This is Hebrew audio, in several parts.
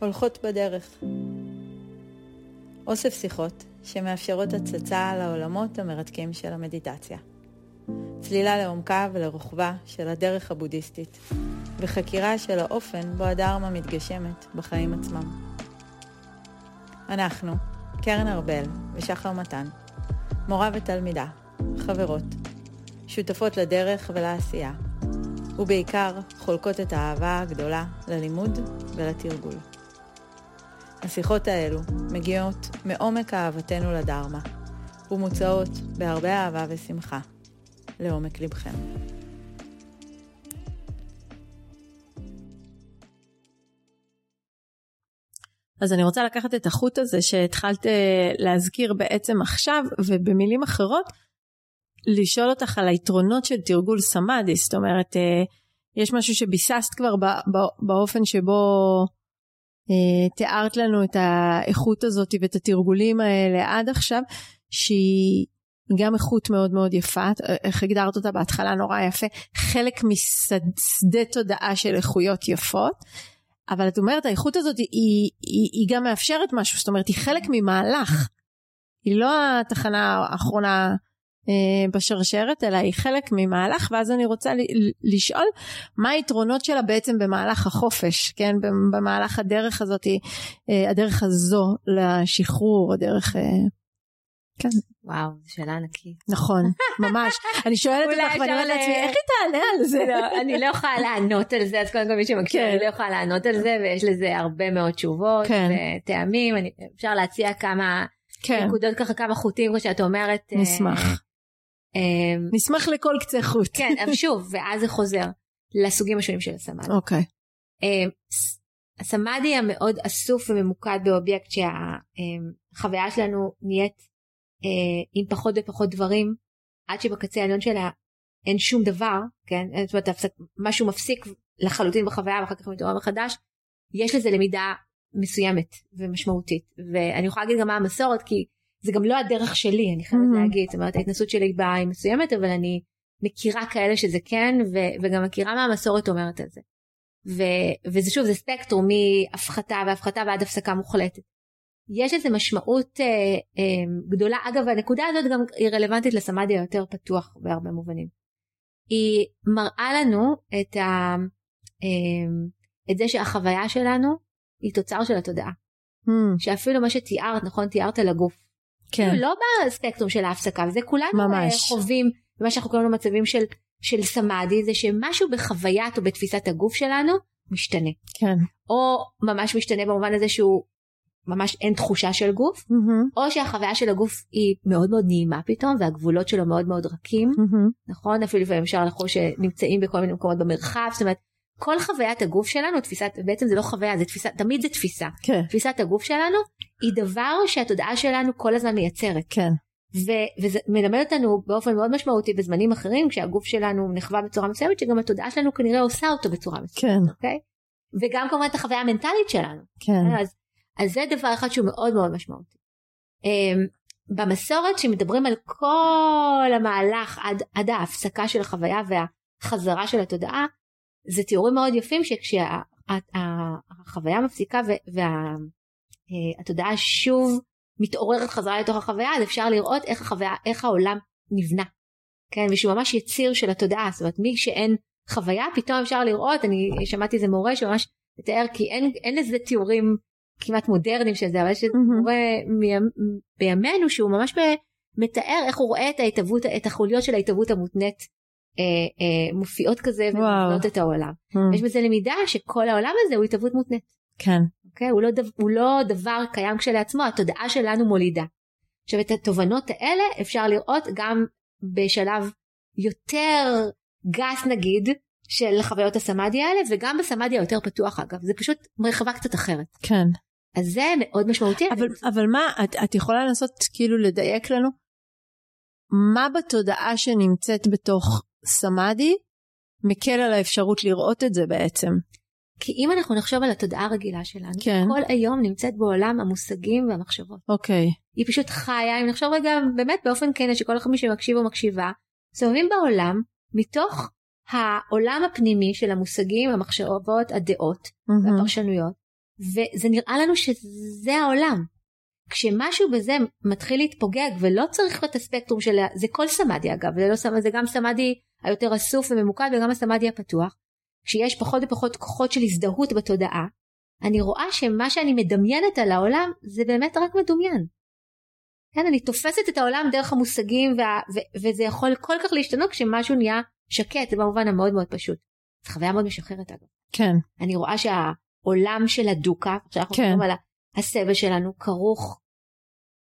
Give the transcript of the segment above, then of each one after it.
הולכות בדרך. אוסף שיחות שמאפשרות הצצה לעולמות המרתקים של המדיטציה. צלילה לעומקה ולרוחבה של הדרך הבודהיסטית, וחקירה של האופן בו הדרמה מתגשמת בחיים עצמם. אנחנו, קרן ארבל ושחר מתן, מורה ותלמידה, חברות, שותפות לדרך ולעשייה, ובעיקר חולקות את האהבה הגדולה ללימוד ולתרגול. השיחות האלו מגיעות מעומק אהבתנו לדרמה, ומוצעות בהרבה אהבה ושמחה לעומק לבכם. אז אני רוצה לקחת את החוט הזה שהתחלת אה, להזכיר בעצם עכשיו, ובמילים אחרות, לשאול אותך על היתרונות של תרגול סמאדי, זאת אומרת, אה, יש משהו שביססת כבר באופן שבו תיארת לנו את האיכות הזאת ואת התרגולים האלה עד עכשיו, שהיא גם איכות מאוד מאוד יפה, איך הגדרת אותה בהתחלה נורא יפה, חלק משדה תודעה של איכויות יפות. אבל את אומרת האיכות הזאת היא, היא, היא גם מאפשרת משהו, זאת אומרת היא חלק ממהלך, היא לא התחנה האחרונה אה, בשרשרת אלא היא חלק ממהלך ואז אני רוצה לשאול מה היתרונות שלה בעצם במהלך החופש, כן, במהלך הדרך הזאת, אה, הדרך הזו לשחרור, הדרך אה, כן. וואו, זו שאלה ענקית. נכון, ממש. אני שואלת אותך ואני אומרת לעצמי, איך היא תענה על זה? לא, אני לא יכולה לענות על זה, אז קודם כל מי שמקשיב, כן. אני לא יכולה לענות על זה, ויש לזה הרבה מאוד תשובות, כן. וטעמים, אפשר להציע כמה כן. נקודות ככה, כמה חוטים, כמו שאת אומרת. אה, נשמח. נשמח לכל קצה חוט. כן, אבל שוב, ואז זה חוזר לסוגים השונים של הסמאדי. אוקיי. הסמאדי המאוד אסוף וממוקד באובייקט שהחוויה שלנו נהיית אה, עם פחות ופחות דברים עד שבקצה העליון שלה אין שום דבר כן זאת אומרת משהו מפסיק לחלוטין בחוויה ואחר כך מתעורר מחדש יש לזה למידה מסוימת ומשמעותית ואני יכולה להגיד גם מה המסורת כי זה גם לא הדרך שלי אני חייבת mm-hmm. להגיד זאת אומרת ההתנסות שלי באה היא מסוימת אבל אני מכירה כאלה שזה כן ו- וגם מכירה מה המסורת אומרת על זה. ו- וזה שוב זה ספקטרום מהפחתה והפחתה ועד הפסקה מוחלטת. יש איזה משמעות אה, אה, גדולה אגב הנקודה הזאת גם היא רלוונטית לסמאדי היותר פתוח בהרבה מובנים. היא מראה לנו את, ה, אה, את זה שהחוויה שלנו היא תוצר של התודעה. Hmm. שאפילו מה שתיארת נכון תיארת על הגוף. כן. לא בספקטרום של ההפסקה וזה כולנו אה, ממש. חווים מה שאנחנו קוראים לו מצבים של, של סמאדי זה שמשהו בחוויית או בתפיסת הגוף שלנו משתנה. כן. או ממש משתנה במובן הזה שהוא ממש אין תחושה של גוף, mm-hmm. או שהחוויה של הגוף היא מאוד מאוד נעימה פתאום והגבולות שלו מאוד מאוד רכים, mm-hmm. נכון? אפילו לפעמים אפשר לחוש שנמצאים בכל מיני מקומות במרחב, זאת אומרת כל חוויית הגוף שלנו, תפיסת, בעצם זה לא חוויה, זה תפיסה, תמיד זה תפיסה. כן. תפיסת הגוף שלנו היא דבר שהתודעה שלנו כל הזמן מייצרת. כן. ו- וזה מלמד אותנו באופן מאוד משמעותי בזמנים אחרים כשהגוף שלנו נחווה בצורה מסוימת שגם התודעה שלנו כנראה עושה אותו בצורה מסוימת. כן. אוקיי? וגם כמובן את החוויה המנטלית שלנו. כן. אז אז זה דבר אחד שהוא מאוד מאוד משמעותי. אמ, במסורת שמדברים על כל המהלך עד, עד ההפסקה של החוויה והחזרה של התודעה זה תיאורים מאוד יפים שכשהחוויה מפסיקה והתודעה אה, שוב מתעוררת חזרה לתוך החוויה אז אפשר לראות איך החוויה איך העולם נבנה. כן ושהוא ממש יציר של התודעה. זאת אומרת מי שאין חוויה פתאום אפשר לראות אני שמעתי איזה מורה שממש מתאר כי אין, אין לזה תיאורים כמעט מודרניים של זה אבל יש קורה בימינו שהוא ממש מתאר איך הוא רואה את ההתהוות את החוליות של ההתהוות המותנית אה, אה, מופיעות כזה ומבנות את העולם. יש בזה למידה שכל העולם הזה הוא התהוות מותנית. כן. אוקיי? הוא, לא דו, הוא לא דבר קיים כשלעצמו התודעה שלנו מולידה. עכשיו את התובנות האלה אפשר לראות גם בשלב יותר גס נגיד של חוויות הסמאדי האלה וגם בסמאדי היותר פתוח אגב זה פשוט מרחבה קצת אחרת. כן. אז זה מאוד משמעותי. אבל, אבל מה את, את יכולה לנסות כאילו לדייק לנו מה בתודעה שנמצאת בתוך סמאדי מקל על האפשרות לראות את זה בעצם. כי אם אנחנו נחשוב על התודעה הרגילה שלנו, כן. כל היום נמצאת בעולם המושגים והמחשבות. אוקיי. היא פשוט חיה, אם נחשוב רגע באמת באופן כן שכל אחד מי שמקשיב או מקשיבה, מסתובבים בעולם מתוך העולם הפנימי של המושגים, המחשבות, הדעות mm-hmm. והפרשנויות, וזה נראה לנו שזה העולם. כשמשהו בזה מתחיל להתפוגג ולא צריך את הספקטרום של זה כל סמאדי אגב זה, לא, זה גם סמאדי היותר אסוף וממוקד וגם הסמאדי הפתוח כשיש פחות ופחות כוחות של הזדהות בתודעה אני רואה שמה שאני מדמיינת על העולם זה באמת רק מדומיין. כן, אני תופסת את העולם דרך המושגים וה, ו, וזה יכול כל כך להשתנות כשמשהו נהיה שקט זה במובן המאוד מאוד פשוט. זו חוויה מאוד משחררת אגב. כן. אני רואה שהעולם של הדוקה, שאנחנו כן. על הסבל שלנו כרוך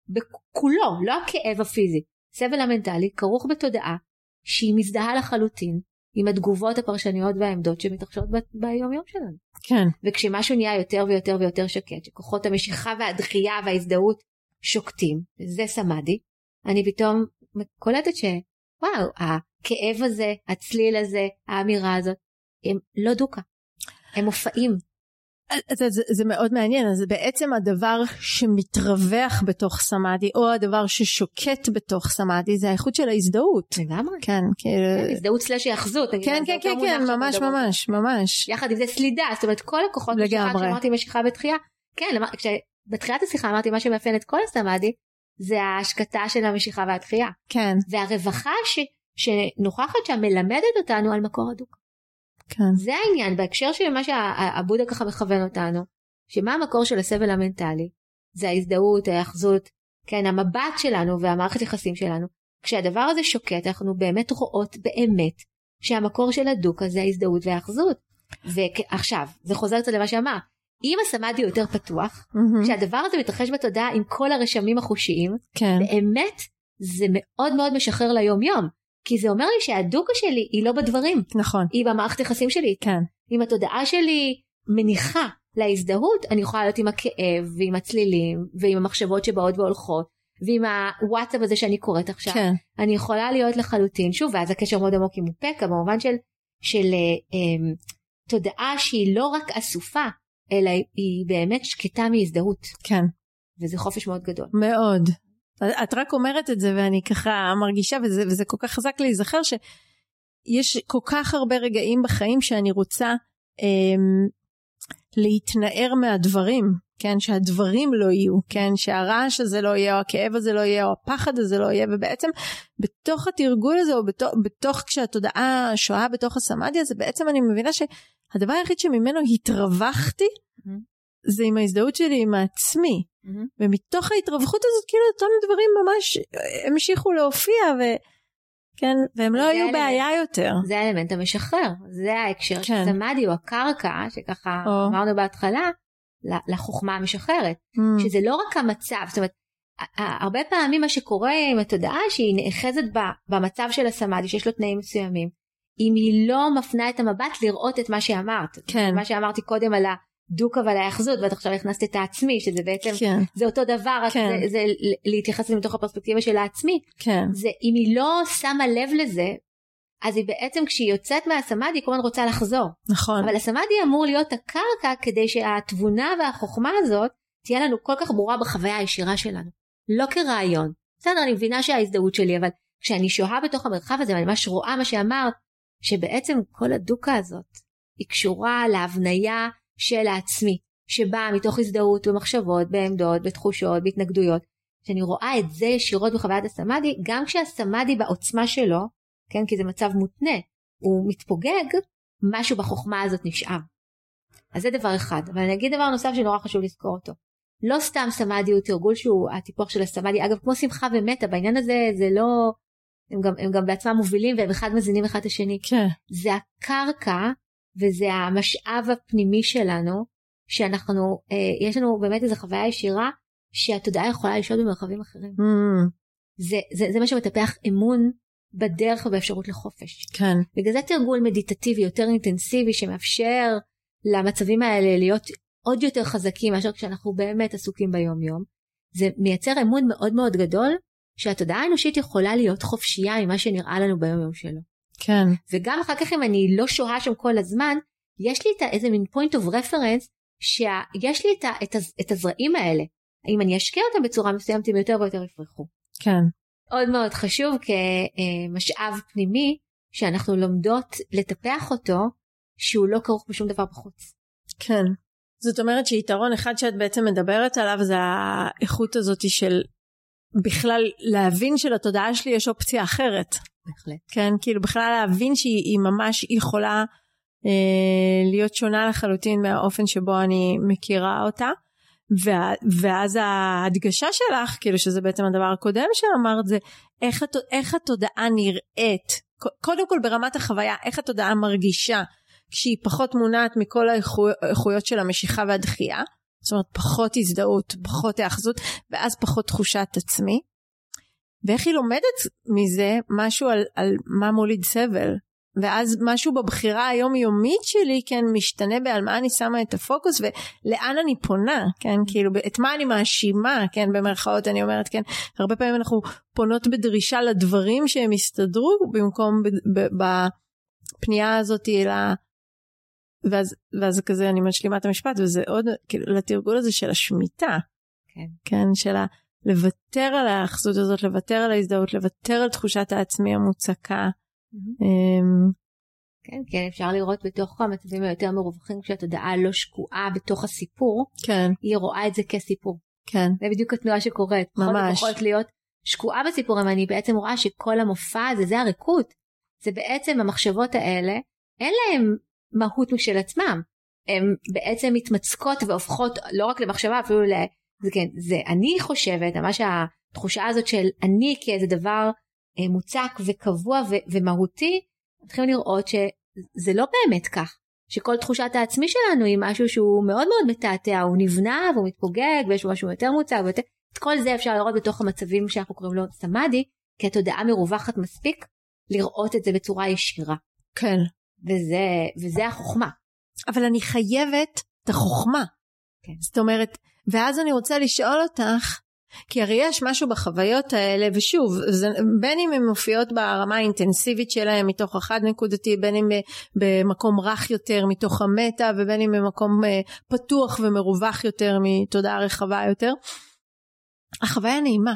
בכולו, לא הכאב הפיזי, סבל המנטלי כרוך בתודעה שהיא מזדהה לחלוטין עם התגובות הפרשניות והעמדות שמתרחשות ב- ביום יום שלנו. כן. וכשמשהו נהיה יותר ויותר ויותר שקט, שכוחות המשיכה והדחייה וההזדהות שוקטים, זה סמאדי, אני פתאום קולטת שוואו, הכאב הזה, הצליל הזה, האמירה הזאת, הם לא דוקה, הם מופעים. זה, זה, זה מאוד מעניין, אז בעצם הדבר שמתרווח בתוך סמאדי, או הדבר ששוקט בתוך סמאדי, זה האיכות של ההזדהות. לגמרי. כן, כאילו... כן, הזדהות סלאש היאחזות. כן, כן, כן, כן, ממש, ממש, ממש. יחד עם זה סלידה, זאת אומרת כל הכוחות, לגמרי. שאמרתי משיכה בתחייה, כן, בתחילת השיחה אמרתי מה שמאפיין את כל הסמאדי, זה ההשקטה של המשיכה והתחייה. כן. והרווחה ש, שנוכחת שם מלמדת אותנו על מקור הדוק. כן. זה העניין בהקשר של מה שהבודה ככה מכוון אותנו, שמה המקור של הסבל המנטלי? זה ההזדהות, ההאחזות, כן, המבט שלנו והמערכת יחסים שלנו. כשהדבר הזה שוקט אנחנו באמת רואות באמת שהמקור של הדוקה זה ההזדהות וההאחזות. ועכשיו, זה חוזר קצת למה שאמר, אם הסמאדי יותר פתוח, mm-hmm. שהדבר הזה מתרחש בתודעה עם כל הרשמים החושיים, כן. באמת זה מאוד מאוד משחרר ליום יום. כי זה אומר לי שהדוקה שלי היא לא בדברים. נכון. היא במערכת יחסים שלי. כן. אם התודעה שלי מניחה להזדהות, אני יכולה להיות עם הכאב ועם הצלילים ועם המחשבות שבאות והולכות ועם הוואטסאפ הזה שאני קוראת עכשיו. כן. אני יכולה להיות לחלוטין, שוב, ואז הקשר מאוד עמוק עם מופקה במובן של, של אה, תודעה שהיא לא רק אסופה, אלא היא באמת שקטה מהזדהות. כן. וזה חופש מאוד גדול. מאוד. את רק אומרת את זה ואני ככה מרגישה וזה, וזה כל כך חזק להיזכר שיש כל כך הרבה רגעים בחיים שאני רוצה אמ, להתנער מהדברים, כן, שהדברים לא יהיו, כן, שהרעש הזה לא יהיה, או הכאב הזה לא יהיה, או הפחד הזה לא יהיה, ובעצם בתוך התרגול הזה, או בתוך, בתוך כשהתודעה שוהה בתוך הסמאדי הזה, בעצם אני מבינה שהדבר היחיד שממנו התרווחתי. זה עם ההזדהות שלי עם העצמי. Mm-hmm. ומתוך ההתרווחות הזאת כאילו אותם דברים ממש המשיכו להופיע ו... כן, והם לא היו בעיה יותר. זה האלמנט המשחרר, זה ההקשר כן. של סמאדי או הקרקע שככה או. אמרנו בהתחלה לחוכמה המשחררת, mm. שזה לא רק המצב, זאת אומרת הרבה פעמים מה שקורה עם התודעה שהיא נאחזת במצב של הסמאדי שיש לו תנאים מסוימים, אם היא לא מפנה את המבט לראות את מה שאמרת, כן. מה שאמרתי קודם על ה... דוק אבל ההאחזות ואת עכשיו הכנסת את העצמי שזה בעצם כן. זה אותו דבר כן. זה, זה להתייחס לזה מתוך הפרספקטיבה של העצמי כן. זה אם היא לא שמה לב לזה אז היא בעצם כשהיא יוצאת מהסמאדי היא כל הזמן רוצה לחזור נכון אבל הסמאדי אמור להיות הקרקע כדי שהתבונה והחוכמה הזאת תהיה לנו כל כך ברורה בחוויה הישירה שלנו לא כרעיון בסדר אני מבינה שההזדהות שלי אבל כשאני שוהה בתוך המרחב הזה ואני ממש רואה מה שאמרת שבעצם כל הדוקה הזאת היא קשורה להבניה של העצמי, שבאה מתוך הזדהות ומחשבות, בעמדות, בתחושות, בהתנגדויות. כשאני רואה את זה ישירות בחוויית הסמאדי, גם כשהסמאדי בעוצמה שלו, כן, כי זה מצב מותנה, הוא מתפוגג, משהו בחוכמה הזאת נשאר. אז זה דבר אחד. אבל אני אגיד דבר נוסף שנורא חשוב לזכור אותו. לא סתם סמאדי הוא תרגול שהוא הטיפוח של הסמאדי, אגב כמו שמחה ומתה בעניין הזה זה לא, הם גם, הם גם בעצמם מובילים והם אחד מזינים אחד את השני. כן. זה הקרקע וזה המשאב הפנימי שלנו שאנחנו אה, יש לנו באמת איזו חוויה ישירה שהתודעה יכולה לשהות במרחבים אחרים. Mm. זה, זה, זה מה שמטפח אמון בדרך ובאפשרות לחופש. כן. בגלל זה תרגול מדיטטיבי יותר אינטנסיבי שמאפשר למצבים האלה להיות עוד יותר חזקים מאשר כשאנחנו באמת עסוקים ביום יום. זה מייצר אמון מאוד מאוד גדול שהתודעה האנושית יכולה להיות חופשייה ממה שנראה לנו ביום יום שלו. כן. וגם אחר כך אם אני לא שוהה שם כל הזמן, יש לי את איזה מין point of reference שיש לי את, את, את הזרעים האלה. אם אני אשקיע אותם בצורה מסוימת הם יותר ויותר יפרחו. כן. עוד מאוד חשוב כמשאב פנימי שאנחנו לומדות לטפח אותו שהוא לא כרוך בשום דבר בחוץ. כן. זאת אומרת שיתרון אחד שאת בעצם מדברת עליו זה האיכות הזאת של בכלל להבין שלתודעה שלי יש אופציה אחרת. בהחלט. כן, כאילו בכלל להבין שהיא ממש יכולה אה, להיות שונה לחלוטין מהאופן שבו אני מכירה אותה. וה, ואז ההדגשה שלך, כאילו שזה בעצם הדבר הקודם שאמרת, זה איך, איך התודעה נראית, קודם כל ברמת החוויה, איך התודעה מרגישה כשהיא פחות מונעת מכל האיכויות של המשיכה והדחייה, זאת אומרת פחות הזדהות, פחות היאחזות, ואז פחות תחושת עצמי. ואיך היא לומדת מזה משהו על, על מה מוליד סבל. ואז משהו בבחירה היומיומית שלי כן משתנה בעל מה אני שמה את הפוקוס ולאן אני פונה כן כאילו את מה אני מאשימה כן במרכאות אני אומרת כן. הרבה פעמים אנחנו פונות בדרישה לדברים שהם יסתדרו במקום בפנייה הזאת אלא ואז, ואז כזה אני משלימה את המשפט וזה עוד כאילו לתרגול הזה של השמיטה. כן, כן של ה... לוותר על האחזות הזאת לוותר על ההזדהות לוותר על תחושת העצמי המוצקה אמ, כן, כן, אפשר לראות בתוך המצבים היותר מרווחים כשהתודעה לא שקועה בתוך הסיפור, כן. היא רואה את זה כסיפור. כן. זה בדיוק התנועה שקורית. ממש. יכולת להיות שקועה בסיפור, אבל אני בעצם רואה שכל המופע הזה, זה הריקות. זה בעצם המחשבות האלה, אין להם מהות משל עצמם. הן בעצם מתמצקות והופכות לא רק למחשבה, אפילו ל... זה כן, זה אני חושבת, ממש התחושה הזאת של אני כאיזה דבר אה, מוצק וקבוע ו- ומהותי, מתחילים לראות שזה לא באמת כך. שכל תחושת העצמי שלנו היא משהו שהוא מאוד מאוד מתעתע, הוא נבנה והוא מתפוגג ויש משהו יותר מוצג ויותר... את כל זה אפשר לראות בתוך המצבים שאנחנו קוראים לו סמאדי, כי התודעה מרווחת מספיק לראות את זה בצורה ישירה. כן. וזה, וזה החוכמה. אבל אני חייבת את החוכמה. כן. זאת אומרת, ואז אני רוצה לשאול אותך, כי הרי יש משהו בחוויות האלה, ושוב, זה, בין אם הן מופיעות ברמה האינטנסיבית שלהן מתוך החד נקודתי, בין אם במקום רך יותר מתוך המטה, ובין אם במקום אה, פתוח ומרווח יותר מתודעה רחבה יותר, החוויה נעימה.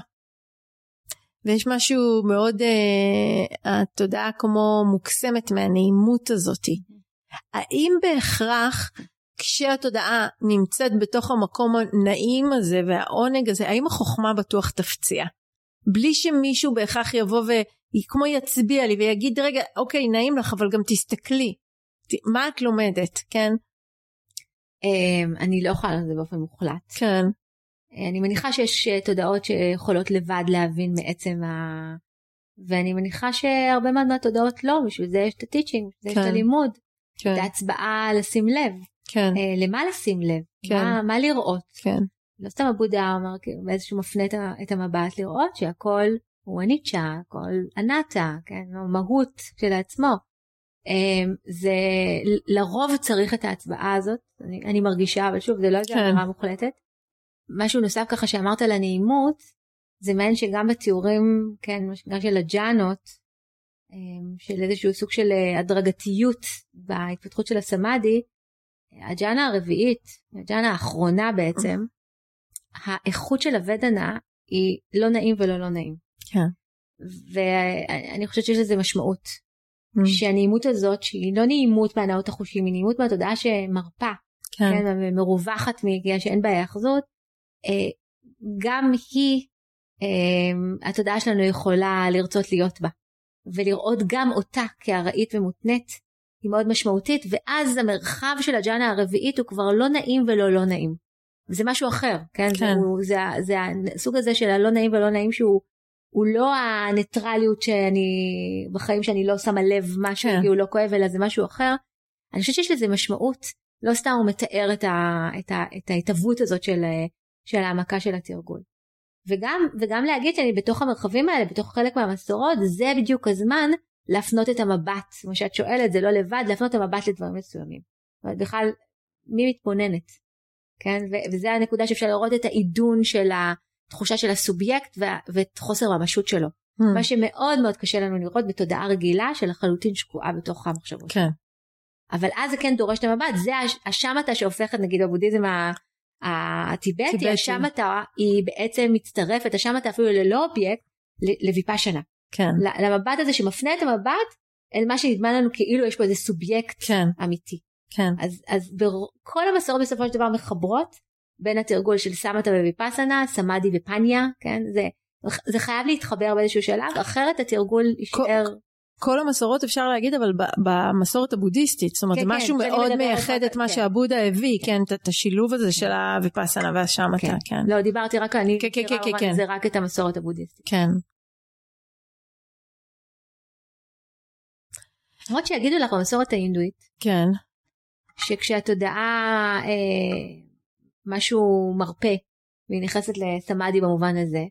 ויש משהו מאוד, אה, התודעה כמו מוקסמת מהנעימות הזאתי. האם בהכרח כשהתודעה נמצאת בתוך המקום הנעים הזה והעונג הזה, האם החוכמה בטוח תפציע? בלי שמישהו בהכרח יבוא וכמו יצביע לי ויגיד רגע אוקיי נעים לך אבל גם תסתכלי מה את לומדת כן? אמ, אני לא יכולה לעשות את זה באופן מוחלט. כן. אני מניחה שיש אה, תודעות שיכולות לבד להבין מעצם ה... ואני מניחה שהרבה מאוד מהתודעות לא, בשביל זה יש את הטיצ'ינג, בשביל זה. יש את כן. הלימוד, כן. את ההצבעה לשים לב. כן. אה, למה לשים לב, כן. מה, מה לראות. כן. לא סתם הבודה אמר כאילו באיזשהו מפנה את המבט לראות שהכל הוא הניטשה, הכל אנטה, כן, המהות שלעצמו. אה, זה לרוב צריך את ההצבעה הזאת, אני, אני מרגישה, אבל שוב זה לא איזה כן. אמירה מוחלטת. משהו נוסף ככה שאמרת על הנעימות, זה מעניין שגם בתיאורים, כן, גם של הג'אנות, אה, של איזשהו סוג של הדרגתיות בהתפתחות של הסמאדי, הג'אנה הרביעית, הג'אנה האחרונה בעצם, האיכות של הוודנה היא לא נעים ולא לא נעים. כן. ואני חושבת שיש לזה משמעות. Mm. שהנעימות הזאת שהיא לא נעימות מהנאות החושים היא נעימות מהתודעה שמרפה. כן. כן ומרווחת בגלל שאין בה היאחזות. אה, גם היא אה, התודעה שלנו יכולה לרצות להיות בה. ולראות גם אותה כארעית ומותנית היא מאוד משמעותית ואז המרחב של הג'אנה הרביעית הוא כבר לא נעים ולא לא נעים. זה משהו אחר, כן? כן. זה, זה, זה הסוג הזה של הלא נעים ולא נעים שהוא הוא לא הניטרליות שאני בחיים שאני לא שמה לב משהו כן. כי הוא לא כואב אלא זה משהו אחר. אני חושבת שיש לזה משמעות לא סתם הוא מתאר את, ה, את, ה, את ההתהוות הזאת של, של העמקה של התרגול. וגם וגם להגיד שאני בתוך המרחבים האלה בתוך חלק מהמסורות זה בדיוק הזמן להפנות את המבט, כמו שאת שואלת, זה לא לבד, להפנות את המבט לדברים מסוימים. בכלל, מי מתבוננת? כן? ו- וזה הנקודה שאפשר לראות את העידון של התחושה של הסובייקט וה- ואת חוסר ממשות שלו. Hmm. מה שמאוד מאוד קשה לנו לראות בתודעה רגילה שלחלוטין שקועה בתוך המחשבות. כן. אבל אז זה כן דורש את המבט, זה השמטה שהופכת נגיד בבודהיזם הטיבטי, השמטה היא בעצם מצטרפת, השמטה אפילו ללא אובייקט, לויפשנה. כן. למבט הזה שמפנה את המבט אל מה שנדמה לנו כאילו יש פה איזה סובייקט כן. אמיתי. כן. אז, אז כל המסורות בסופו של דבר מחברות בין התרגול של סמטה וויפסנה, סמאדי ופניה, כן? זה, זה חייב להתחבר באיזשהו שלב, אחרת התרגול יישאר... כל המסורות אפשר להגיד אבל במסורת הבודהיסטית זאת אומרת כן, זה כן, משהו מאוד מייחד את מה כן. שהבודה הביא כן את השילוב הזה של הוויפאסנה והשמטה כן. כן לא דיברתי רק אני כן, כן, כן, כן. זה רק את המסורת הבודהיסטית כן למרות שיגידו לך במסורת ההינדואית כן שכשהתודעה אה, משהו מרפה והיא נכנסת לסמאדי במובן הזה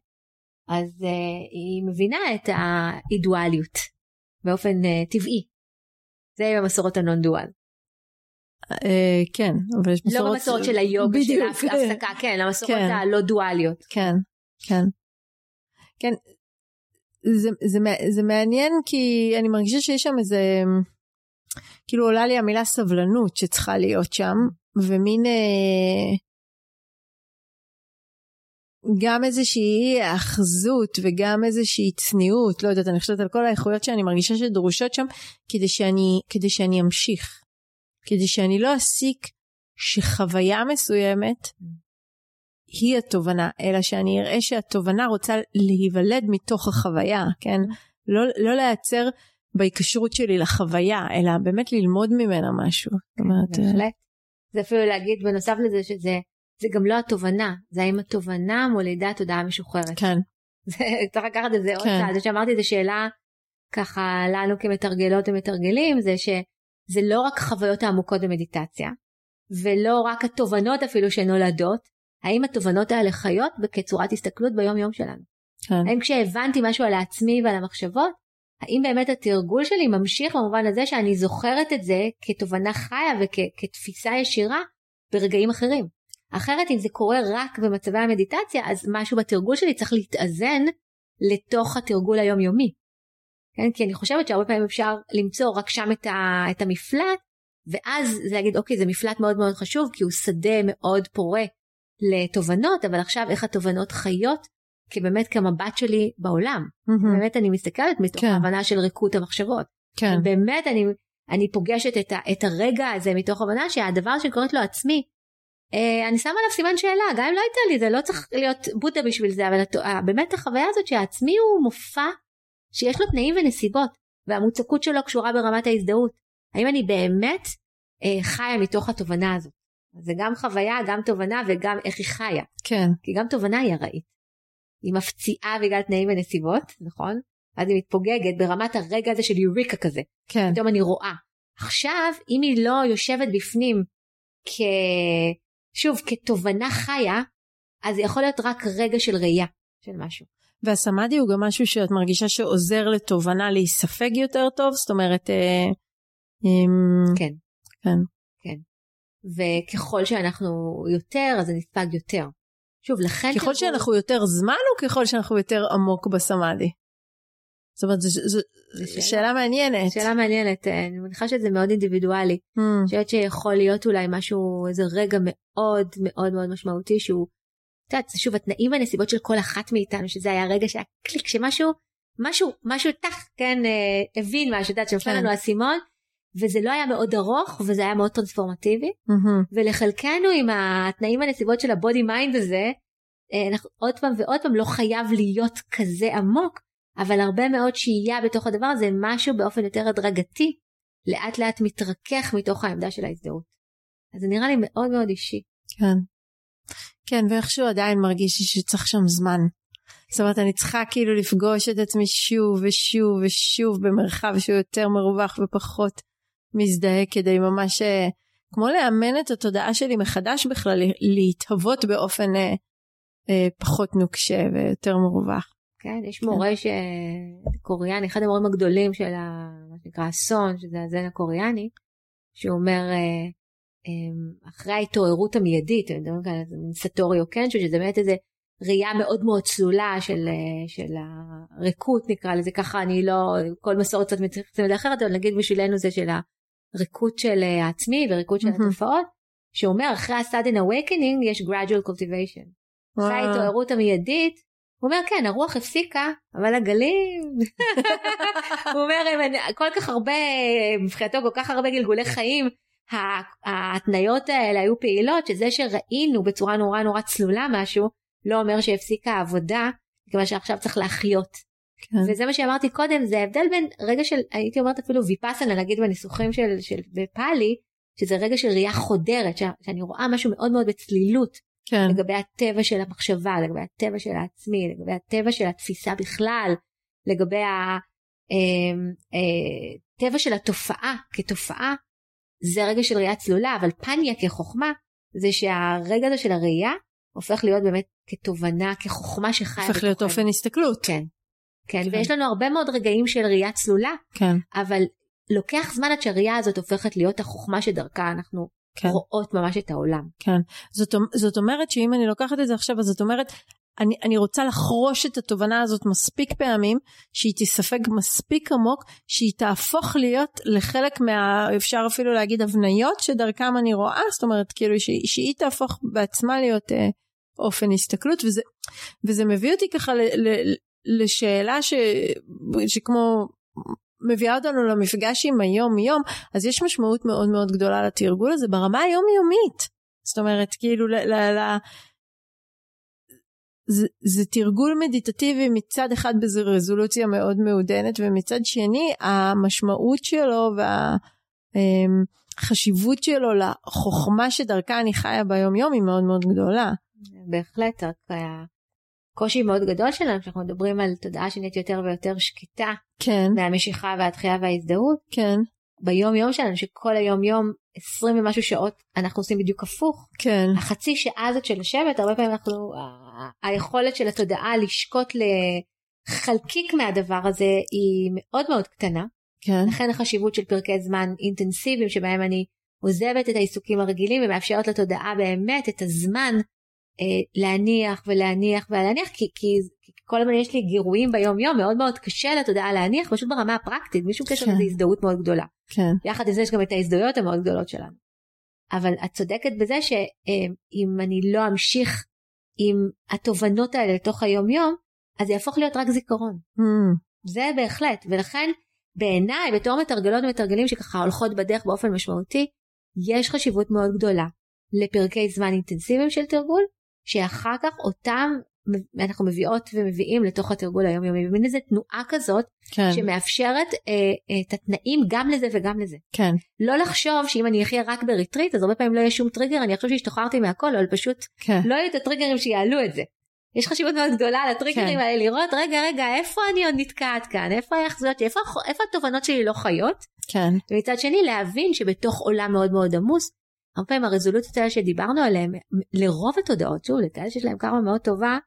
אז אה, היא מבינה את האידואליות באופן uh, טבעי. זה במסורות הנון דואל. Uh, כן, אבל יש מסורות... לא במסורות של היוגה, של ההפסקה, כן, המסורות כן. הלא דואליות. כן, כן. כן, זה, זה, זה מעניין כי אני מרגישה שיש שם איזה, כאילו עולה לי המילה סבלנות שצריכה להיות שם, ומין... אה, גם איזושהי האחזות וגם איזושהי צניעות, לא יודעת, אני חושבת על כל האיכויות שאני מרגישה שדרושות שם, כדי שאני, כדי שאני אמשיך. כדי שאני לא אסיק שחוויה מסוימת היא התובנה, אלא שאני אראה שהתובנה רוצה להיוולד מתוך החוויה, כן? לא, לא להיעצר בהיקשרות שלי לחוויה, אלא באמת ללמוד ממנה משהו. בהחלט. זה אפילו להגיד בנוסף לזה שזה זה גם לא התובנה, זה האם התובנה מולידה תודעה משוחררת. כן. צריך לקחת את זה עוד כן. צעד, זה שאמרתי את השאלה ככה לנו כמתרגלות ומתרגלים, זה שזה לא רק חוויות העמוקות במדיטציה, ולא רק התובנות אפילו שנולדות, האם התובנות האלה חיות כצורת הסתכלות ביום יום שלנו. כן. האם כשהבנתי משהו על העצמי ועל המחשבות, האם באמת התרגול שלי ממשיך במובן הזה שאני זוכרת את זה כתובנה חיה וכתפיסה ישירה ברגעים אחרים. אחרת אם זה קורה רק במצבי המדיטציה אז משהו בתרגול שלי צריך להתאזן לתוך התרגול היומיומי. כן? כי אני חושבת שהרבה פעמים אפשר למצוא רק שם את, ה, את המפלט ואז זה להגיד אוקיי זה מפלט מאוד מאוד חשוב כי הוא שדה מאוד פורה לתובנות אבל עכשיו איך התובנות חיות כבאמת כמבט שלי בעולם. Mm-hmm. באמת אני מסתכלת מתוך כן. ההבנה של ריקות המחשבות. כן. באמת אני, אני פוגשת את, ה, את הרגע הזה מתוך הבנה שהדבר שקוראת לו עצמי Uh, אני שמה עליו סימן שאלה גם אם לא הייתה לי זה לא צריך להיות בודה בשביל זה אבל את, uh, באמת החוויה הזאת שהעצמי הוא מופע שיש לו תנאים ונסיבות והמוצקות שלו קשורה ברמת ההזדהות האם אני באמת uh, חיה מתוך התובנה הזאת זה גם חוויה גם תובנה וגם איך היא חיה כן כי גם תובנה היא ארעית היא מפציעה בגלל תנאים ונסיבות נכון אז היא מתפוגגת ברמת הרגע הזה של יוריקה כזה כן פתאום אני רואה עכשיו אם היא לא יושבת בפנים כ... שוב, כתובנה חיה, אז זה יכול להיות רק רגע של ראייה של משהו. והסמאדי הוא גם משהו שאת מרגישה שעוזר לתובנה להיספג יותר טוב? זאת אומרת... אה, אה, כן. כן. כן. וככל שאנחנו יותר, אז זה נספג יותר. שוב, לכן... ככל תראו... שאנחנו יותר זמן או ככל שאנחנו יותר עמוק בסמאדי? זאת אומרת, זו שאלה, שאלה מעניינת. שאלה מעניינת, אה, אני מניחה שזה מאוד אינדיבידואלי. Mm. אני חושבת שיכול להיות אולי משהו, איזה רגע מאוד מאוד מאוד משמעותי שהוא, את יודעת, שוב, התנאים והנסיבות של כל אחת מאיתנו, שזה היה רגע שהיה קליק, שמשהו, משהו, משהו טח, כן, אה, הבין משהו, את יודעת, שנפל כן. לנו האסימון, וזה לא היה מאוד ארוך, וזה היה מאוד טרנספורמטיבי, mm-hmm. ולחלקנו עם התנאים והנסיבות של ה body mind הזה, אה, אנחנו עוד פעם ועוד פעם לא חייב להיות כזה עמוק, אבל הרבה מאוד שהייה בתוך הדבר הזה משהו באופן יותר הדרגתי לאט לאט מתרכך מתוך העמדה של ההזדהות. אז זה נראה לי מאוד מאוד אישי. כן. כן ואיכשהו עדיין מרגיש לי שצריך שם זמן. זאת אומרת אני צריכה כאילו לפגוש את עצמי שוב ושוב ושוב במרחב שהוא יותר מרווח ופחות מזדהה כדי ממש אה, כמו לאמן את התודעה שלי מחדש בכלל להתהוות באופן אה, אה, פחות נוקשה ויותר מרווח. כן, יש כן. מורה ש... קוריאני, אחד המורים הגדולים של ה... מה שנקרא אסון, שזה הזן הקוריאני, שהוא אומר, אה, אה, אחרי ההתעוררות המיידית, אני מדבר כאן על אוקנצ'ו, שזה באמת איזה ראייה מאוד מאוד צלולה של, של הריקות נקרא לזה ככה, אני לא, כל מסורת קצת מתייחסת לזה אחרת, אבל נגיד בשבילנו זה של הריקות של העצמי וריקות של mm-hmm. התופעות, שאומר אחרי ה-sudden awakening יש gradual cultivation. אחרי ההתעוררות המיידית הוא אומר כן הרוח הפסיקה אבל הגלים הוא אומר כל כך הרבה מבחינתו כל כך הרבה גלגולי חיים ההתניות האלה היו פעילות, שזה שראינו בצורה נורא נורא צלולה משהו, לא אומר שהפסיקה העבודה, מכיוון שעכשיו צריך להחיות. כן. וזה מה שאמרתי קודם, זה ההבדל בין רגע של, הייתי אומרת אפילו ויפאסנה, נגיד בניסוחים של, של בפאלי, שזה רגע של ראייה חודרת, שאני רואה משהו מאוד מאוד בצלילות, כן. לגבי הטבע של המחשבה, לגבי הטבע של העצמי, לגבי הטבע של התפיסה בכלל, לגבי הטבע אמ, אה, של התופעה כתופעה, זה רגע של ראייה צלולה, אבל פניה כחוכמה, זה שהרגע הזה של הראייה הופך להיות באמת כתובנה, כחוכמה שחיה. הופך להיות אופן הסתכלות. כן. כן, כן, ויש לנו הרבה מאוד רגעים של ראייה צלולה, כן. אבל לוקח זמן עד שהראייה הזאת הופכת להיות החוכמה שדרכה אנחנו כן. רואות ממש את העולם. כן, זאת, זאת אומרת שאם אני לוקחת את זה עכשיו, אז זאת אומרת, אני, אני רוצה לחרוש את התובנה הזאת מספיק פעמים, שהיא תספג מספיק עמוק, שהיא תהפוך להיות לחלק מה, אפשר אפילו להגיד, הבניות שדרכם אני רואה, זאת אומרת, כאילו שהיא, שהיא תהפוך בעצמה להיות אה, אופן הסתכלות, וזה, וזה מביא אותי ככה ל, ל, לשאלה ש, שכמו מביאה אותנו למפגש עם היום יום, אז יש משמעות מאוד מאוד גדולה לתרגול הזה ברמה היומיומית. זאת אומרת, כאילו, ל, ל, ל, זה, זה תרגול מדיטטיבי מצד אחד באיזו רזולוציה מאוד מעודנת, ומצד שני המשמעות שלו והחשיבות שלו לחוכמה שדרכה אני חיה ביום יום היא מאוד מאוד גדולה. בהחלט, רק קושי מאוד גדול שלנו כשאנחנו מדברים על תודעה שנהיית יותר ויותר שקטה. כן. מהמשיכה והתחייה וההזדהות. כן. ביום יום שלנו שכל היום יום 20 ומשהו שעות אנחנו עושים בדיוק הפוך. כן. החצי שעה הזאת של לשבת הרבה פעמים אנחנו היכולת של התודעה לשקוט לחלקיק מהדבר הזה היא מאוד מאוד קטנה. כן. לכן החשיבות של פרקי זמן אינטנסיביים שבהם אני עוזבת את העיסוקים הרגילים ומאפשרת לתודעה באמת את הזמן להניח ולהניח ולהניח כי, כי, כי כל הזמן יש לי גירויים ביום יום מאוד מאוד קשה לתודעה להניח פשוט ברמה הפרקטית בלי שום קשר לזה כן. הזדהות מאוד גדולה. כן. יחד עם זה יש גם את ההזדהויות המאוד גדולות שלנו. אבל את צודקת בזה שאם אני לא אמשיך עם התובנות האלה לתוך היום יום אז זה יהפוך להיות רק זיכרון. Mm. זה בהחלט ולכן בעיניי בתור מתרגלות ומתרגלים שככה הולכות בדרך באופן משמעותי יש חשיבות מאוד גדולה לפרקי זמן אינטנסיביים של תרגול שאחר כך אותם אנחנו מביאות ומביאים לתוך התרגול היומיומי במין איזה תנועה כזאת כן. שמאפשרת אה, את התנאים גם לזה וגם לזה. כן. לא לחשוב שאם אני אחיה רק ב retreat אז הרבה פעמים לא יהיה שום טריגר אני אחשוב שהשתחררתי מהכל אבל פשוט כן. לא יהיו את הטריגרים שיעלו את זה. יש חשיבות מאוד גדולה לטריגרים כן. האלה לראות רגע רגע איפה אני עוד נתקעת כאן איפה ההיאחזויות איפה, איפה התובנות שלי לא חיות. כן. ומצד שני להבין שבתוך עולם מאוד מאוד עמוס הרבה פעמים הרזולוציות האלה שדיברנו עליהן, לרוב התודעות, שוב, לכאלה שיש להם קרמה מאוד טובה,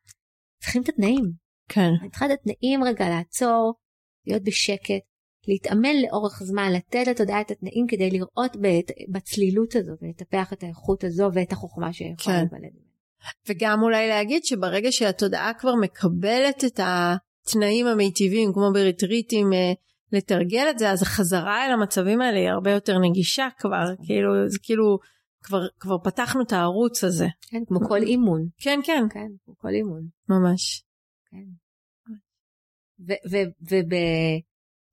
צריכים את התנאים. כן. אני צריכה את התנאים רגע לעצור, להיות בשקט, להתאמן לאורך זמן, לתת לתודעה את התנאים כדי לראות בצלילות הזאת ולטפח את האיכות הזו ואת החוכמה שיכולה כן. להיוולד. וגם אולי להגיד שברגע שהתודעה כבר מקבלת את התנאים המיטיבים, כמו בריטריטים, אה, לתרגל את זה, אז החזרה אל המצבים האלה היא הרבה יותר נגישה כבר, נכון. כאילו, זה כאילו כבר, כבר פתחנו את הערוץ הזה. כן, כמו כל אימון. כן, כן. כן, כמו כל אימון. ממש. כן.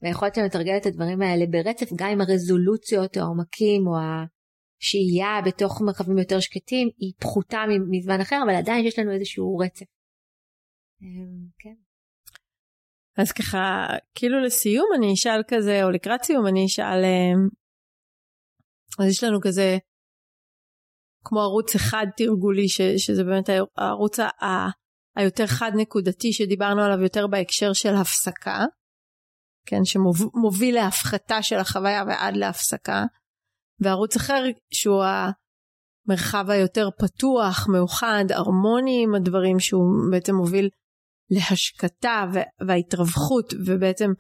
וביכולת שלנו לתרגל את הדברים האלה ברצף, גם עם הרזולוציות או העומקים או השהייה בתוך מרחבים יותר שקטים, היא פחותה מזמן אחר, אבל עדיין יש לנו איזשהו רצף. אמ, כן. אז ככה, כאילו לסיום אני אשאל כזה, או לקראת סיום אני אשאל, אמ, אז יש לנו כזה כמו ערוץ אחד תרגולי, ש, שזה באמת הערוץ ה, היותר חד נקודתי שדיברנו עליו יותר בהקשר של הפסקה, כן, שמוביל להפחתה של החוויה ועד להפסקה, וערוץ אחר שהוא המרחב היותר פתוח, מאוחד, הרמוני עם הדברים שהוא בעצם מוביל להשקטה וההתרווחות ובעצם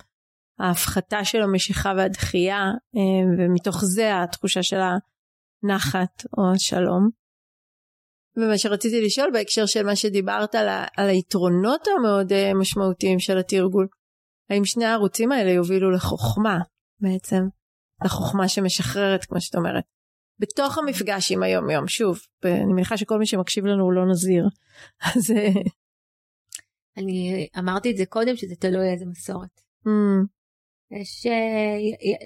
ההפחתה של המשיכה והדחייה אה, ומתוך זה התחושה של הנחת או השלום. ומה שרציתי לשאול בהקשר של מה שדיברת על, על היתרונות המאוד אה, משמעותיים של התרגול, האם שני הערוצים האלה יובילו לחוכמה בעצם, לחוכמה שמשחררת כמו שאת אומרת. בתוך המפגש עם היום יום, שוב, אני מניחה שכל מי שמקשיב לנו הוא לא נזיר, אז... אה, אני אמרתי את זה קודם שזה תלוי איזה מסורת. Mm. יש,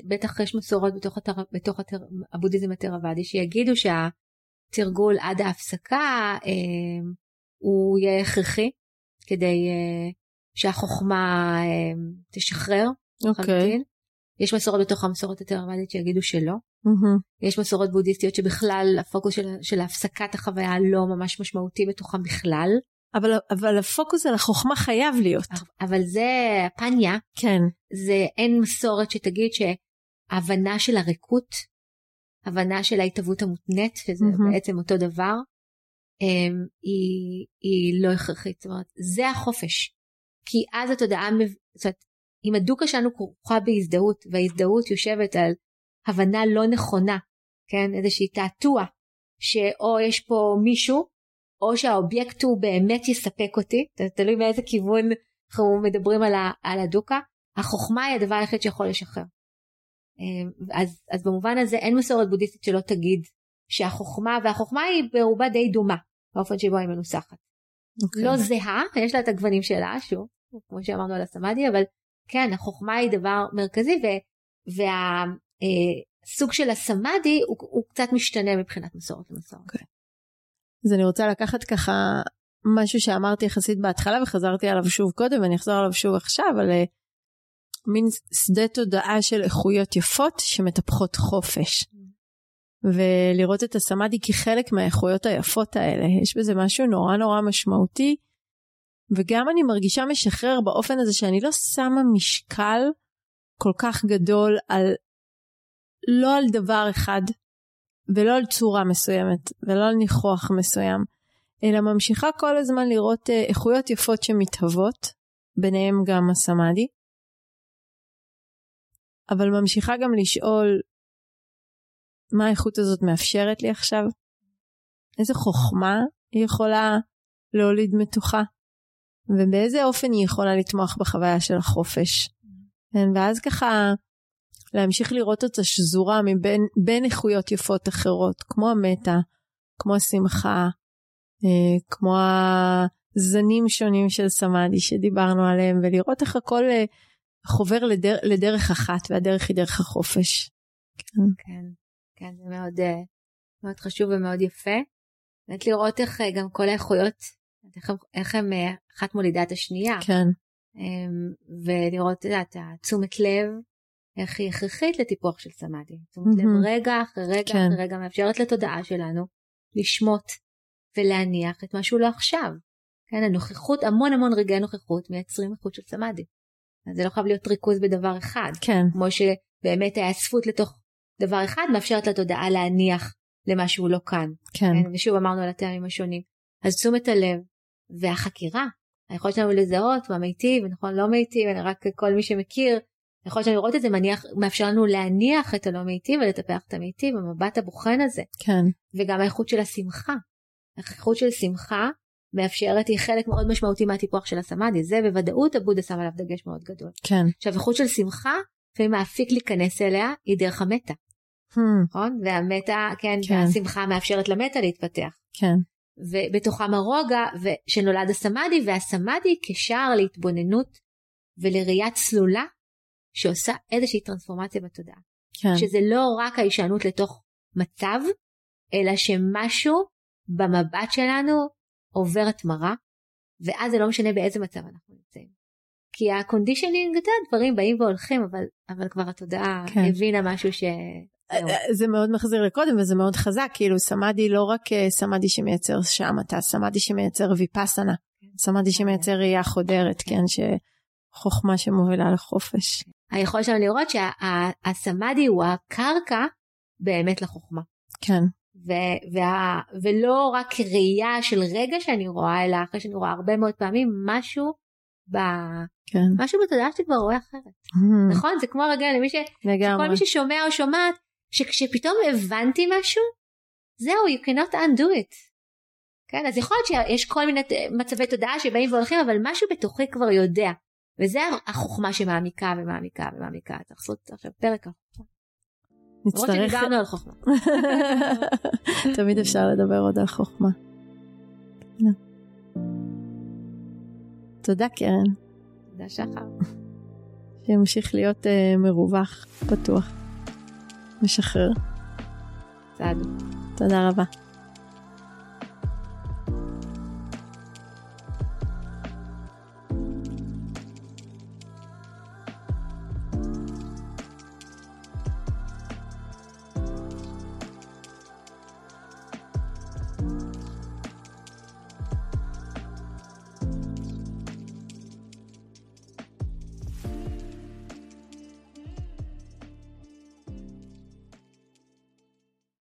בטח יש מסורות בתוך, התר, בתוך התר, הבודהיזם התרוואדי שיגידו שהתרגול עד ההפסקה אה, הוא יהיה הכרחי כדי אה, שהחוכמה אה, תשחרר. אוקיי. Okay. יש מסורות בתוך המסורת התרוואדית שיגידו שלא. Mm-hmm. יש מסורות בודהיסטיות שבכלל הפוקוס של, של הפסקת החוויה לא ממש משמעותי בתוכם בכלל. אבל, אבל הפוקוס על החוכמה חייב להיות. אבל זה פניה. כן. זה אין מסורת שתגיד שההבנה של הריקות, הבנה של ההתהוות המותנית, שזה mm-hmm. בעצם אותו דבר, הם, אמ, היא, היא לא הכרחית. זאת אומרת, זה החופש. כי אז התודעה, זאת אומרת, אם הדוקה שלנו כרוכה בהזדהות, וההזדהות יושבת על הבנה לא נכונה, כן, איזושהי תעתוע, שאו יש פה מישהו או שהאובייקט הוא באמת יספק אותי, תלוי באיזה כיוון אנחנו מדברים על, ה, על הדוקה, החוכמה היא הדבר היחיד שיכול לשחרר. אמ, אז, אז במובן הזה אין מסורת בודהיסטית שלא תגיד שהחוכמה, והחוכמה היא ברובה די דומה באופן שבו היא מנוסחת. Okay. אוקיי. לא זהה, יש לה את הגוונים שלה, שוב, כמו שאמרנו על הסמאדי, אבל כן, החוכמה היא דבר מרכזי, והסוג אה, של הסמאדי הוא, הוא קצת משתנה מבחינת מסורת למסורת. Okay. אז אני רוצה לקחת ככה משהו שאמרתי יחסית בהתחלה וחזרתי עליו שוב קודם ואני אחזור עליו שוב עכשיו, על אה, מין שדה תודעה של איכויות יפות שמטפחות חופש. ולראות את הסמאדי כחלק מהאיכויות היפות האלה, יש בזה משהו נורא נורא משמעותי. וגם אני מרגישה משחרר באופן הזה שאני לא שמה משקל כל כך גדול על לא על דבר אחד ולא על צורה מסוימת, ולא על ניחוח מסוים, אלא ממשיכה כל הזמן לראות אה, איכויות יפות שמתהוות, ביניהם גם הסמאדי, אבל ממשיכה גם לשאול מה האיכות הזאת מאפשרת לי עכשיו, איזה חוכמה היא יכולה להוליד מתוחה, ובאיזה אופן היא יכולה לתמוך בחוויה של החופש. כן, ואז ככה להמשיך לראות אותה שזורה מבין בין איכויות יפות אחרות, כמו המטה, כמו השמחה, אה, כמו הזנים שונים של סמאדי שדיברנו עליהם, ולראות איך הכל אה, חובר לדר, לדרך אחת, והדרך היא דרך החופש. כן, כן, כן זה מאוד, אה, מאוד חשוב ומאוד יפה. באמת לראות איך גם כל האיכויות, איך, איך הם אחת מולידה את השנייה. כן. ולראות את התשומת לב איך היא הכרחית לטיפוח של סמאדי. זאת אומרת, mm-hmm. רגע אחרי רגע כן. אחרי רגע מאפשרת לתודעה שלנו לשמוט ולהניח את מה שהוא לא עכשיו. כן, הנוכחות, המון המון רגעי נוכחות מייצרים איכות של סמאדי. אז זה לא חייב להיות ריכוז בדבר אחד. כן. כמו שבאמת ההאספות לתוך דבר אחד מאפשרת לתודעה להניח למה שהוא לא כאן. כן. כן. ושוב אמרנו על הטעמים השונים. אז תשומת הלב והחקירה, היכולת שלנו לזהות מה מיטיב ונכון לא מיטיב, רק כל מי שמכיר יכול להיות לראות את זה מניח, מאפשר לנו להניח את הלא מיטיב ולטפח את המיטיב, המבט הבוחן הזה. כן. וגם האיכות של השמחה. האיכות של שמחה מאפשרת, היא חלק מאוד משמעותי מהטיפוח של הסמאדי, זה בוודאות הבודה שם עליו דגש מאוד גדול. כן. עכשיו איכות של שמחה, לפעמים האפיק להיכנס אליה היא דרך המטה. Hmm. נכון? והמטה, כן, כן, והשמחה מאפשרת למטה להתפתח. כן. ובתוכם הרוגע שנולד הסמאדי, והסמאדי כשער להתבוננות ולראייה צלולה שעושה איזושהי טרנספורמציה בתודעה. כן. שזה לא רק ההישענות לתוך מצב, אלא שמשהו במבט שלנו עובר התמרה, ואז זה לא משנה באיזה מצב אנחנו נמצאים. כי ה conditioning, אתה יודע, דברים באים והולכים, אבל, אבל כבר התודעה כן. הבינה משהו ש... אה, אה, זה מאוד מחזיר לקודם וזה מאוד חזק, כאילו סמאדי לא רק אה, סמאדי שמייצר שם, את הסמאדי שמייצר ויפאסנה, כן. סמאדי שמייצר ראייה חודרת, כן, שחוכמה שמובילה לחופש. היכולת שלנו לראות שהסמאדי הוא הקרקע באמת לחוכמה. כן. ו- וה- ולא רק ראייה של רגע שאני רואה, אלא אחרי שאני רואה הרבה מאוד פעמים משהו ב... כן. משהו בתודעה שלי כבר רואה אחרת. Mm-hmm. נכון? זה כמו הרגע למי ש... לגמרי. שכל מי ששומע או שומעת, שכשפתאום הבנתי משהו, זהו, you cannot undo it. כן, אז יכול להיות שיש כל מיני מצבי תודעה שבאים והולכים, אבל משהו בתוכי כבר יודע. וזה החוכמה שמעמיקה ומעמיקה ומעמיקה. צריך לעשות עכשיו פרק על חוכמה. נצטרך... למרות שדיברנו על חוכמה. תמיד אפשר לדבר עוד על חוכמה. תודה קרן. תודה שחר. שימשיך להיות uh, מרווח, פתוח, משחרר. צעד. תודה רבה.